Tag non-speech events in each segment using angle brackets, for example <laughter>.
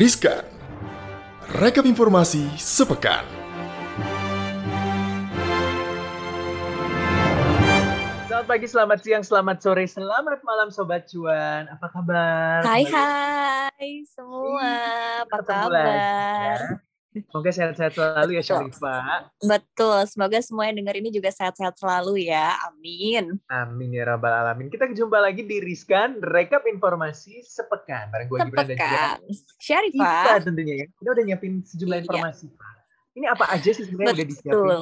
Riskan Rekap informasi sepekan Selamat pagi, selamat siang, selamat sore, selamat malam Sobat Cuan. Apa kabar? Hai hai semua, apa Ketemu kabar? lagi, ya. Semoga sehat-sehat selalu ya Syarifah. Betul, semoga semua yang denger ini juga sehat-sehat selalu ya, amin. Amin ya rabbal alamin. Kita jumpa lagi di Riskan Rekap Informasi Sepekan bareng gue Gibran dan juga Tepekan. kita Syarifah, tentunya ya. Kita udah nyiapin sejumlah Iya. informasi. Ini apa aja sih sebenarnya udah disiapin? betul.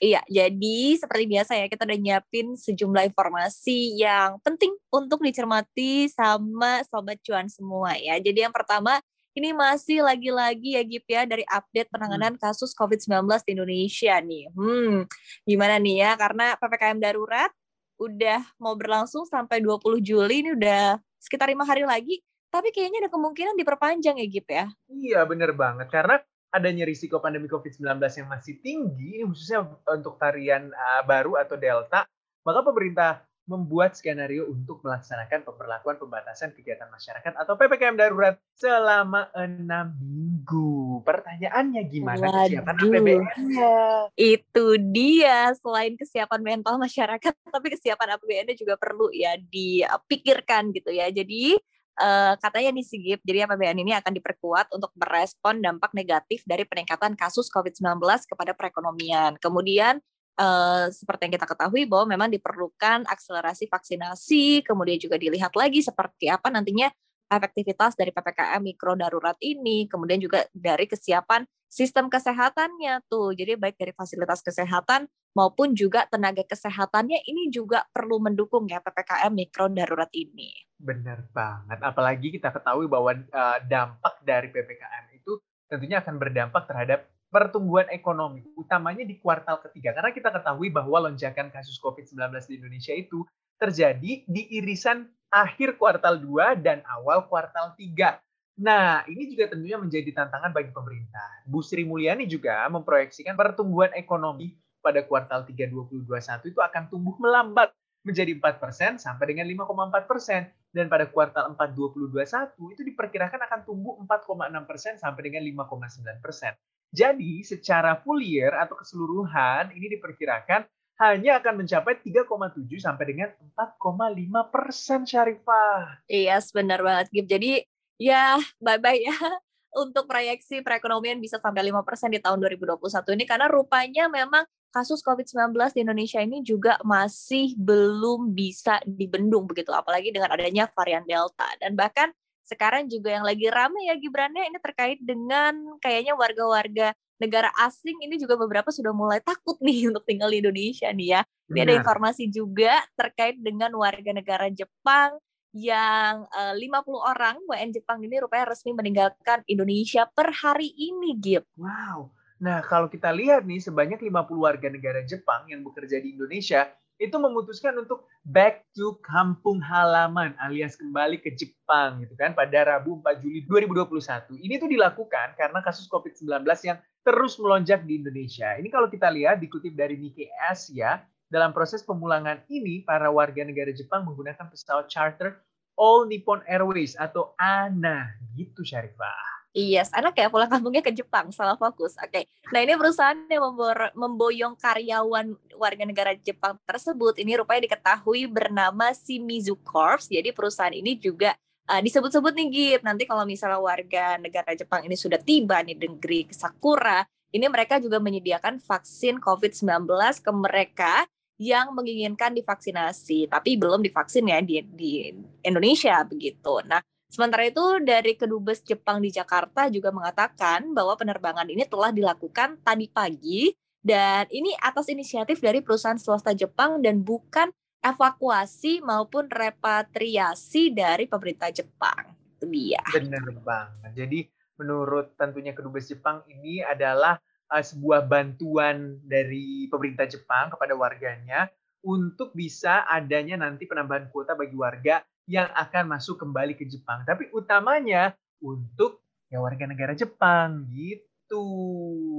Iya, jadi seperti biasa ya, kita udah nyiapin sejumlah informasi yang penting untuk dicermati sama Sobat Cuan semua ya. Jadi yang pertama, ini masih lagi-lagi ya Gip ya, dari update penanganan kasus COVID-19 di Indonesia nih. Hmm, gimana nih ya, karena PPKM darurat udah mau berlangsung sampai 20 Juli, ini udah sekitar lima hari lagi, tapi kayaknya ada kemungkinan diperpanjang ya Gip ya. Iya bener banget karena adanya risiko pandemi COVID-19 yang masih tinggi, khususnya untuk varian uh, baru atau Delta, maka pemerintah membuat skenario untuk melaksanakan pemberlakuan pembatasan kegiatan masyarakat atau PPKM darurat selama enam minggu. Pertanyaannya gimana kesiapan Waduh. APBN-nya? Itu dia, selain kesiapan mental masyarakat, <laughs> tapi kesiapan APBN-nya juga perlu ya dipikirkan gitu ya. Jadi eh, katanya nih Sigip, jadi APBN ini akan diperkuat untuk merespon dampak negatif dari peningkatan kasus COVID-19 kepada perekonomian. Kemudian eh, seperti yang kita ketahui bahwa memang diperlukan akselerasi vaksinasi, kemudian juga dilihat lagi seperti apa nantinya efektivitas dari PPKM mikro darurat ini, kemudian juga dari kesiapan sistem kesehatannya tuh. Jadi baik dari fasilitas kesehatan maupun juga tenaga kesehatannya ini juga perlu mendukung ya PPKM mikro darurat ini. Bener banget. Apalagi kita ketahui bahwa uh, dampak dari PPKM itu tentunya akan berdampak terhadap pertumbuhan ekonomi, utamanya di kuartal ketiga. Karena kita ketahui bahwa lonjakan kasus COVID-19 di Indonesia itu terjadi di irisan akhir kuartal 2 dan awal kuartal 3. Nah, ini juga tentunya menjadi tantangan bagi pemerintah. Bu Sri Mulyani juga memproyeksikan pertumbuhan ekonomi pada kuartal 3 2021 itu akan tumbuh melambat menjadi 4% sampai dengan 5,4% dan pada kuartal 4 2021 itu diperkirakan akan tumbuh 4,6% sampai dengan 5,9%. Jadi secara full year atau keseluruhan ini diperkirakan hanya akan mencapai 3,7 sampai dengan 4,5% Syarifah. Iya, yes, benar banget Gip. Jadi ya bye-bye ya untuk proyeksi perekonomian bisa sampai 5% di tahun 2021 ini karena rupanya memang kasus COVID-19 di Indonesia ini juga masih belum bisa dibendung begitu apalagi dengan adanya varian Delta dan bahkan sekarang juga yang lagi rame ya Gibrannya ini terkait dengan kayaknya warga-warga negara asing ini juga beberapa sudah mulai takut nih <laughs> untuk tinggal di Indonesia nih ya. Ini ada informasi juga terkait dengan warga negara Jepang yang eh, 50 orang WN Jepang ini rupanya resmi meninggalkan Indonesia per hari ini, Gip. Wow. Nah, kalau kita lihat nih, sebanyak 50 warga negara Jepang yang bekerja di Indonesia itu memutuskan untuk back to kampung halaman alias kembali ke Jepang gitu kan pada Rabu 4 Juli 2021. Ini tuh dilakukan karena kasus COVID-19 yang terus melonjak di Indonesia. Ini kalau kita lihat dikutip dari Nikkei Asia, dalam proses pemulangan ini para warga negara Jepang menggunakan pesawat charter All Nippon Airways atau ANA gitu Syarifah. Yes, anak ya pulang kampungnya ke Jepang, salah fokus. Oke. Nah, ini perusahaan yang memboyong karyawan warga negara Jepang tersebut ini rupanya diketahui bernama Shimizu Corps. Jadi perusahaan ini juga uh, disebut-sebut nih Gip. Nanti kalau misalnya warga negara Jepang ini sudah tiba nih di negeri Sakura, ini mereka juga menyediakan vaksin COVID-19 ke mereka yang menginginkan divaksinasi, tapi belum divaksin ya di, di Indonesia begitu. Nah, Sementara itu dari Kedubes Jepang di Jakarta juga mengatakan bahwa penerbangan ini telah dilakukan tadi pagi dan ini atas inisiatif dari perusahaan swasta Jepang dan bukan evakuasi maupun repatriasi dari pemerintah Jepang. Itu dia. Benar banget. Jadi menurut tentunya kedubes Jepang ini adalah uh, sebuah bantuan dari pemerintah Jepang kepada warganya untuk bisa adanya nanti penambahan kuota bagi warga yang akan masuk kembali ke Jepang. Tapi utamanya untuk ya warga negara Jepang gitu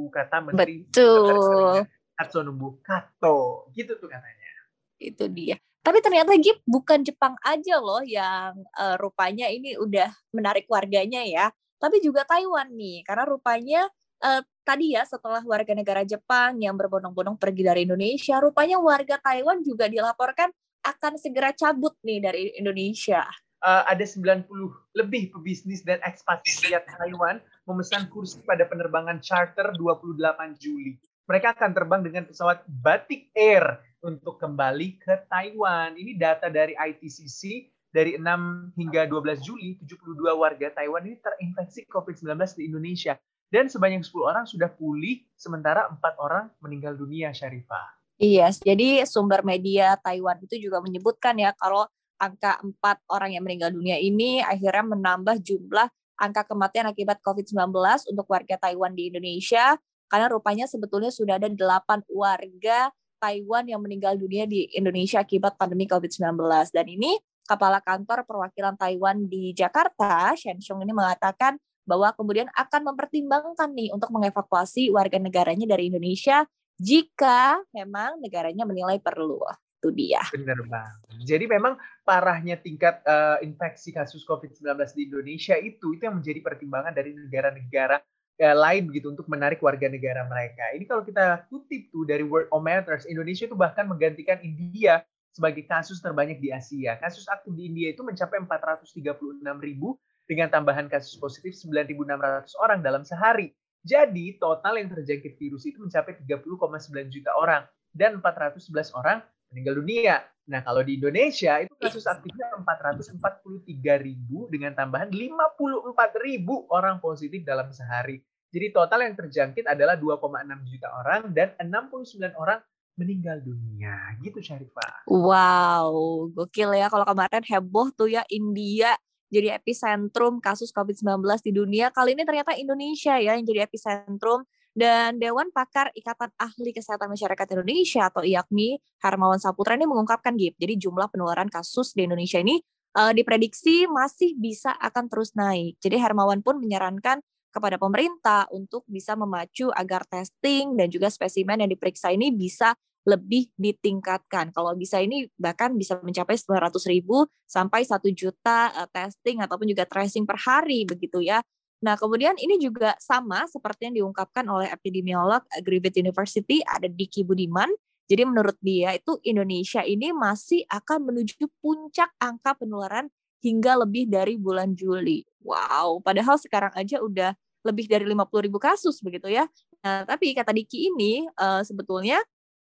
kata Menteri Betul. Katsunobu Kato gitu tuh katanya. Itu dia. Tapi ternyata Gip bukan Jepang aja loh yang uh, rupanya ini udah menarik warganya ya. tapi juga Taiwan nih, karena rupanya uh, tadi ya setelah warga negara Jepang yang berbondong-bondong pergi dari Indonesia, rupanya warga Taiwan juga dilaporkan akan segera cabut nih dari Indonesia. Uh, ada 90 lebih pebisnis dan ekspatriat Taiwan memesan kursi pada penerbangan charter 28 Juli. Mereka akan terbang dengan pesawat Batik Air untuk kembali ke Taiwan. Ini data dari ITCC dari 6 hingga 12 Juli, 72 warga Taiwan ini terinfeksi COVID-19 di Indonesia. Dan sebanyak 10 orang sudah pulih, sementara 4 orang meninggal dunia, Syarifah. Iya, yes, jadi sumber media Taiwan itu juga menyebutkan ya kalau angka 4 orang yang meninggal dunia ini akhirnya menambah jumlah angka kematian akibat COVID-19 untuk warga Taiwan di Indonesia karena rupanya sebetulnya sudah ada 8 warga Taiwan yang meninggal dunia di Indonesia akibat pandemi COVID-19 dan ini Kepala Kantor Perwakilan Taiwan di Jakarta, Shen Xiong ini mengatakan bahwa kemudian akan mempertimbangkan nih untuk mengevakuasi warga negaranya dari Indonesia jika memang negaranya menilai perlu. Itu dia. Benar bang. Jadi memang parahnya tingkat uh, infeksi kasus COVID-19 di Indonesia itu itu yang menjadi pertimbangan dari negara-negara uh, lain begitu untuk menarik warga negara mereka. Ini kalau kita kutip tuh dari Worldometers, Indonesia itu bahkan menggantikan India sebagai kasus terbanyak di Asia. Kasus aktif di India itu mencapai 436 ribu dengan tambahan kasus positif 9.600 orang dalam sehari. Jadi total yang terjangkit virus itu mencapai 30,9 juta orang dan 411 orang meninggal dunia. Nah kalau di Indonesia itu kasus aktifnya 443 ribu dengan tambahan 54 ribu orang positif dalam sehari. Jadi total yang terjangkit adalah 2,6 juta orang dan 69 orang meninggal dunia gitu Syarifah. Wow, gokil ya kalau kemarin heboh tuh ya India jadi epicentrum kasus COVID-19 di dunia. Kali ini ternyata Indonesia ya yang jadi epicentrum dan Dewan Pakar Ikatan Ahli Kesehatan Masyarakat Indonesia atau IAKMI Hermawan Saputra ini mengungkapkan Gip, jadi jumlah penularan kasus di Indonesia ini uh, diprediksi masih bisa akan terus naik. Jadi Hermawan pun menyarankan kepada pemerintah untuk bisa memacu agar testing dan juga spesimen yang diperiksa ini bisa lebih ditingkatkan. Kalau bisa ini bahkan bisa mencapai 900 ribu sampai 1 juta uh, testing ataupun juga tracing per hari begitu ya. Nah, kemudian ini juga sama seperti yang diungkapkan oleh epidemiolog Griffith University, ada Diki Budiman. Jadi menurut dia itu Indonesia ini masih akan menuju puncak angka penularan hingga lebih dari bulan Juli. Wow, padahal sekarang aja udah lebih dari 50 ribu kasus begitu ya. Nah, tapi kata Diki ini uh, sebetulnya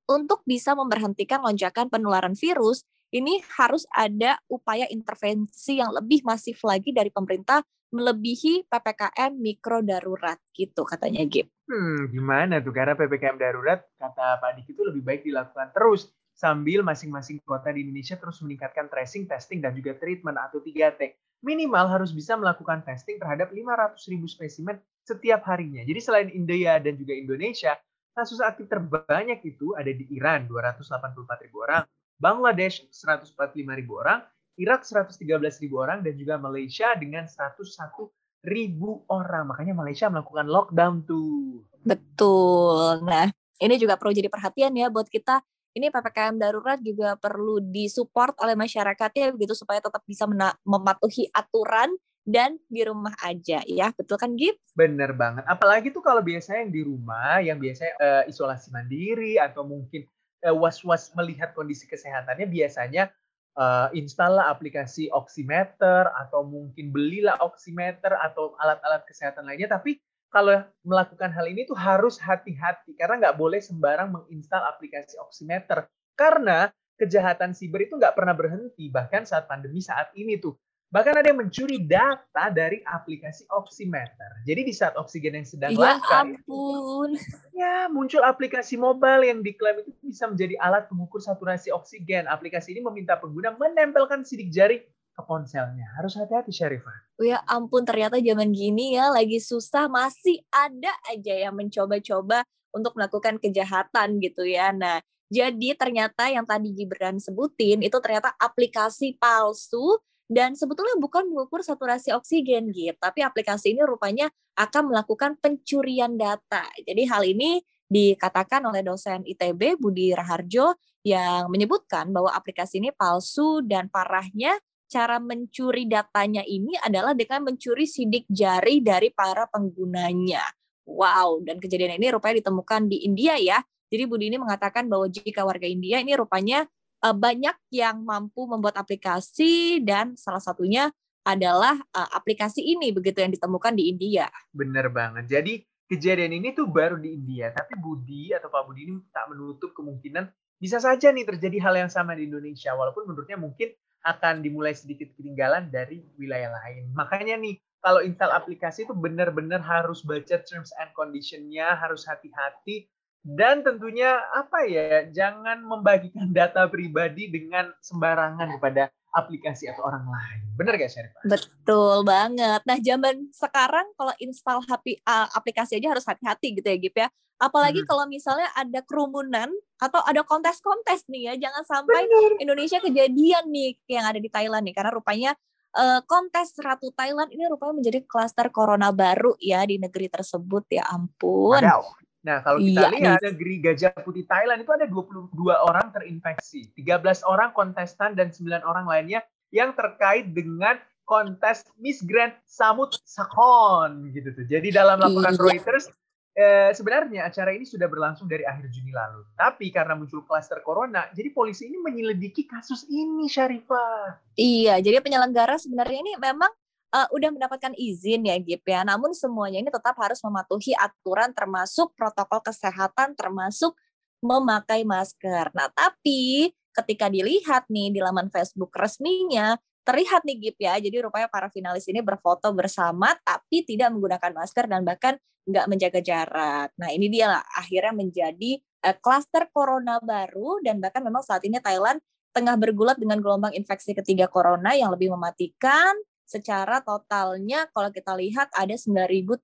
untuk bisa memberhentikan lonjakan penularan virus, ini harus ada upaya intervensi yang lebih masif lagi dari pemerintah melebihi PPKM mikro darurat gitu katanya Gip. Hmm, gimana tuh? Karena PPKM darurat kata Pak Dik itu lebih baik dilakukan terus sambil masing-masing kota di Indonesia terus meningkatkan tracing, testing, dan juga treatment atau 3T. Minimal harus bisa melakukan testing terhadap 500 ribu spesimen setiap harinya. Jadi selain India dan juga Indonesia, kasus aktif terbanyak itu ada di Iran 284 ribu orang, Bangladesh 145 ribu orang, Irak 113 ribu orang, dan juga Malaysia dengan 101 ribu orang. Makanya Malaysia melakukan lockdown tuh. Betul. Nah, ini juga perlu jadi perhatian ya buat kita. Ini PPKM darurat juga perlu disupport oleh masyarakatnya begitu supaya tetap bisa mematuhi aturan dan di rumah aja ya betul kan Gip? Bener banget apalagi tuh kalau biasanya yang di rumah yang biasanya uh, isolasi mandiri atau mungkin uh, was-was melihat kondisi kesehatannya biasanya uh, install aplikasi oximeter atau mungkin belilah oximeter atau alat-alat kesehatan lainnya. Tapi kalau melakukan hal ini tuh harus hati-hati karena nggak boleh sembarang menginstal aplikasi oximeter karena kejahatan siber itu nggak pernah berhenti bahkan saat pandemi saat ini tuh Bahkan ada yang mencuri data dari aplikasi oximeter. Jadi di saat oksigen yang sedang ya langka, ampun. ya muncul aplikasi mobile yang diklaim itu bisa menjadi alat pengukur saturasi oksigen. Aplikasi ini meminta pengguna menempelkan sidik jari ke ponselnya. Harus hati-hati, Syarifah. Oh ya ampun, ternyata zaman gini ya lagi susah masih ada aja yang mencoba-coba untuk melakukan kejahatan gitu ya. Nah, jadi ternyata yang tadi Gibran sebutin itu ternyata aplikasi palsu dan sebetulnya bukan mengukur saturasi oksigen gitu, tapi aplikasi ini rupanya akan melakukan pencurian data. Jadi hal ini dikatakan oleh dosen ITB Budi Raharjo yang menyebutkan bahwa aplikasi ini palsu dan parahnya cara mencuri datanya ini adalah dengan mencuri sidik jari dari para penggunanya. Wow, dan kejadian ini rupanya ditemukan di India ya. Jadi Budi ini mengatakan bahwa jika warga India ini rupanya uh, banyak yang mampu membuat aplikasi dan salah satunya adalah uh, aplikasi ini begitu yang ditemukan di India. Bener banget. Jadi kejadian ini tuh baru di India, tapi Budi atau Pak Budi ini tak menutup kemungkinan bisa saja nih terjadi hal yang sama di Indonesia walaupun menurutnya mungkin akan dimulai sedikit ketinggalan dari wilayah lain. Makanya nih kalau install aplikasi itu benar-benar harus baca terms and condition-nya, harus hati-hati dan tentunya apa ya, jangan membagikan <laughs> data pribadi dengan sembarangan kepada aplikasi atau orang lain. Benar gak Syarifah? Betul banget. Nah, zaman sekarang kalau install HP, uh, aplikasi aja harus hati-hati gitu ya, Gip ya. Apalagi hmm. kalau misalnya ada kerumunan atau ada kontes-kontes nih ya, jangan sampai Bener. Indonesia kejadian nih yang ada di Thailand nih, karena rupanya uh, kontes Ratu Thailand ini rupanya menjadi klaster corona baru ya di negeri tersebut ya ampun. Wadaw. Nah, kalau kita iya, lihat nih. negeri Gajah Putih Thailand itu ada 22 orang terinfeksi, 13 orang kontestan dan 9 orang lainnya yang terkait dengan kontes Miss Grand Samut Sakhon gitu tuh. Jadi dalam laporan iya. Reuters eh, sebenarnya acara ini sudah berlangsung dari akhir Juni lalu. Tapi karena muncul klaster corona, jadi polisi ini menyelidiki kasus ini, Syarifah. Iya, jadi penyelenggara sebenarnya ini memang uh, udah mendapatkan izin ya Gip ya. Namun semuanya ini tetap harus mematuhi aturan termasuk protokol kesehatan termasuk memakai masker. Nah, tapi ketika dilihat nih di laman Facebook resminya terlihat nih Gip ya. Jadi rupanya para finalis ini berfoto bersama tapi tidak menggunakan masker dan bahkan nggak menjaga jarak. Nah, ini dia lah akhirnya menjadi klaster uh, corona baru dan bahkan memang saat ini Thailand tengah bergulat dengan gelombang infeksi ketiga corona yang lebih mematikan secara totalnya kalau kita lihat ada 9.539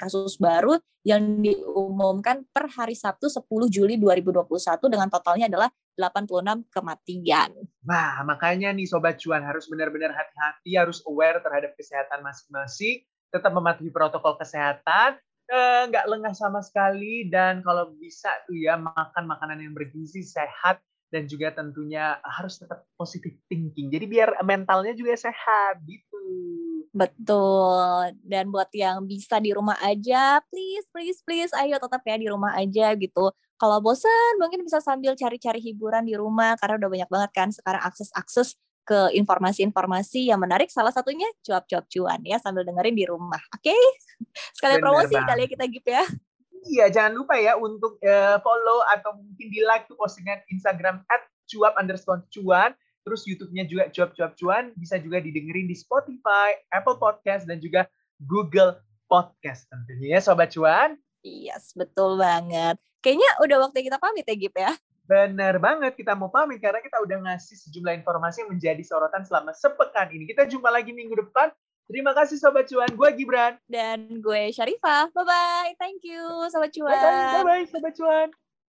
kasus baru yang diumumkan per hari Sabtu 10 Juli 2021 dengan totalnya adalah 86 kematian. Nah, makanya nih Sobat Cuan harus benar-benar hati-hati, harus aware terhadap kesehatan masing-masing, tetap mematuhi protokol kesehatan, eh, nggak eh, lengah sama sekali, dan kalau bisa tuh ya makan makanan yang bergizi, sehat, dan juga tentunya harus tetap positif thinking. Jadi biar mentalnya juga sehat gitu. Betul. Dan buat yang bisa di rumah aja, please, please, please, ayo tetap ya di rumah aja gitu. Kalau bosan, mungkin bisa sambil cari-cari hiburan di rumah karena udah banyak banget kan sekarang akses-akses ke informasi-informasi yang menarik. Salah satunya cuap-cuap cuan ya sambil dengerin di rumah. Oke, okay? sekalian promosi kali ya kita gitu ya. Iya, jangan lupa ya untuk uh, follow atau mungkin di like tuh postingan Instagram at cuap underscore cuan. Terus YouTube-nya juga cuap-cuap cuan. Bisa juga didengerin di Spotify, Apple Podcast, dan juga Google Podcast tentunya ya Sobat Cuan. Yes, betul banget. Kayaknya udah waktu kita pamit ya Gip ya. Bener banget kita mau pamit karena kita udah ngasih sejumlah informasi yang menjadi sorotan selama sepekan ini. Kita jumpa lagi minggu depan Terima kasih Sobat Cuan. Gue Gibran. Dan gue Syarifah. Bye-bye. Thank you Sobat Cuan. Bye-bye, Sobat Cuan.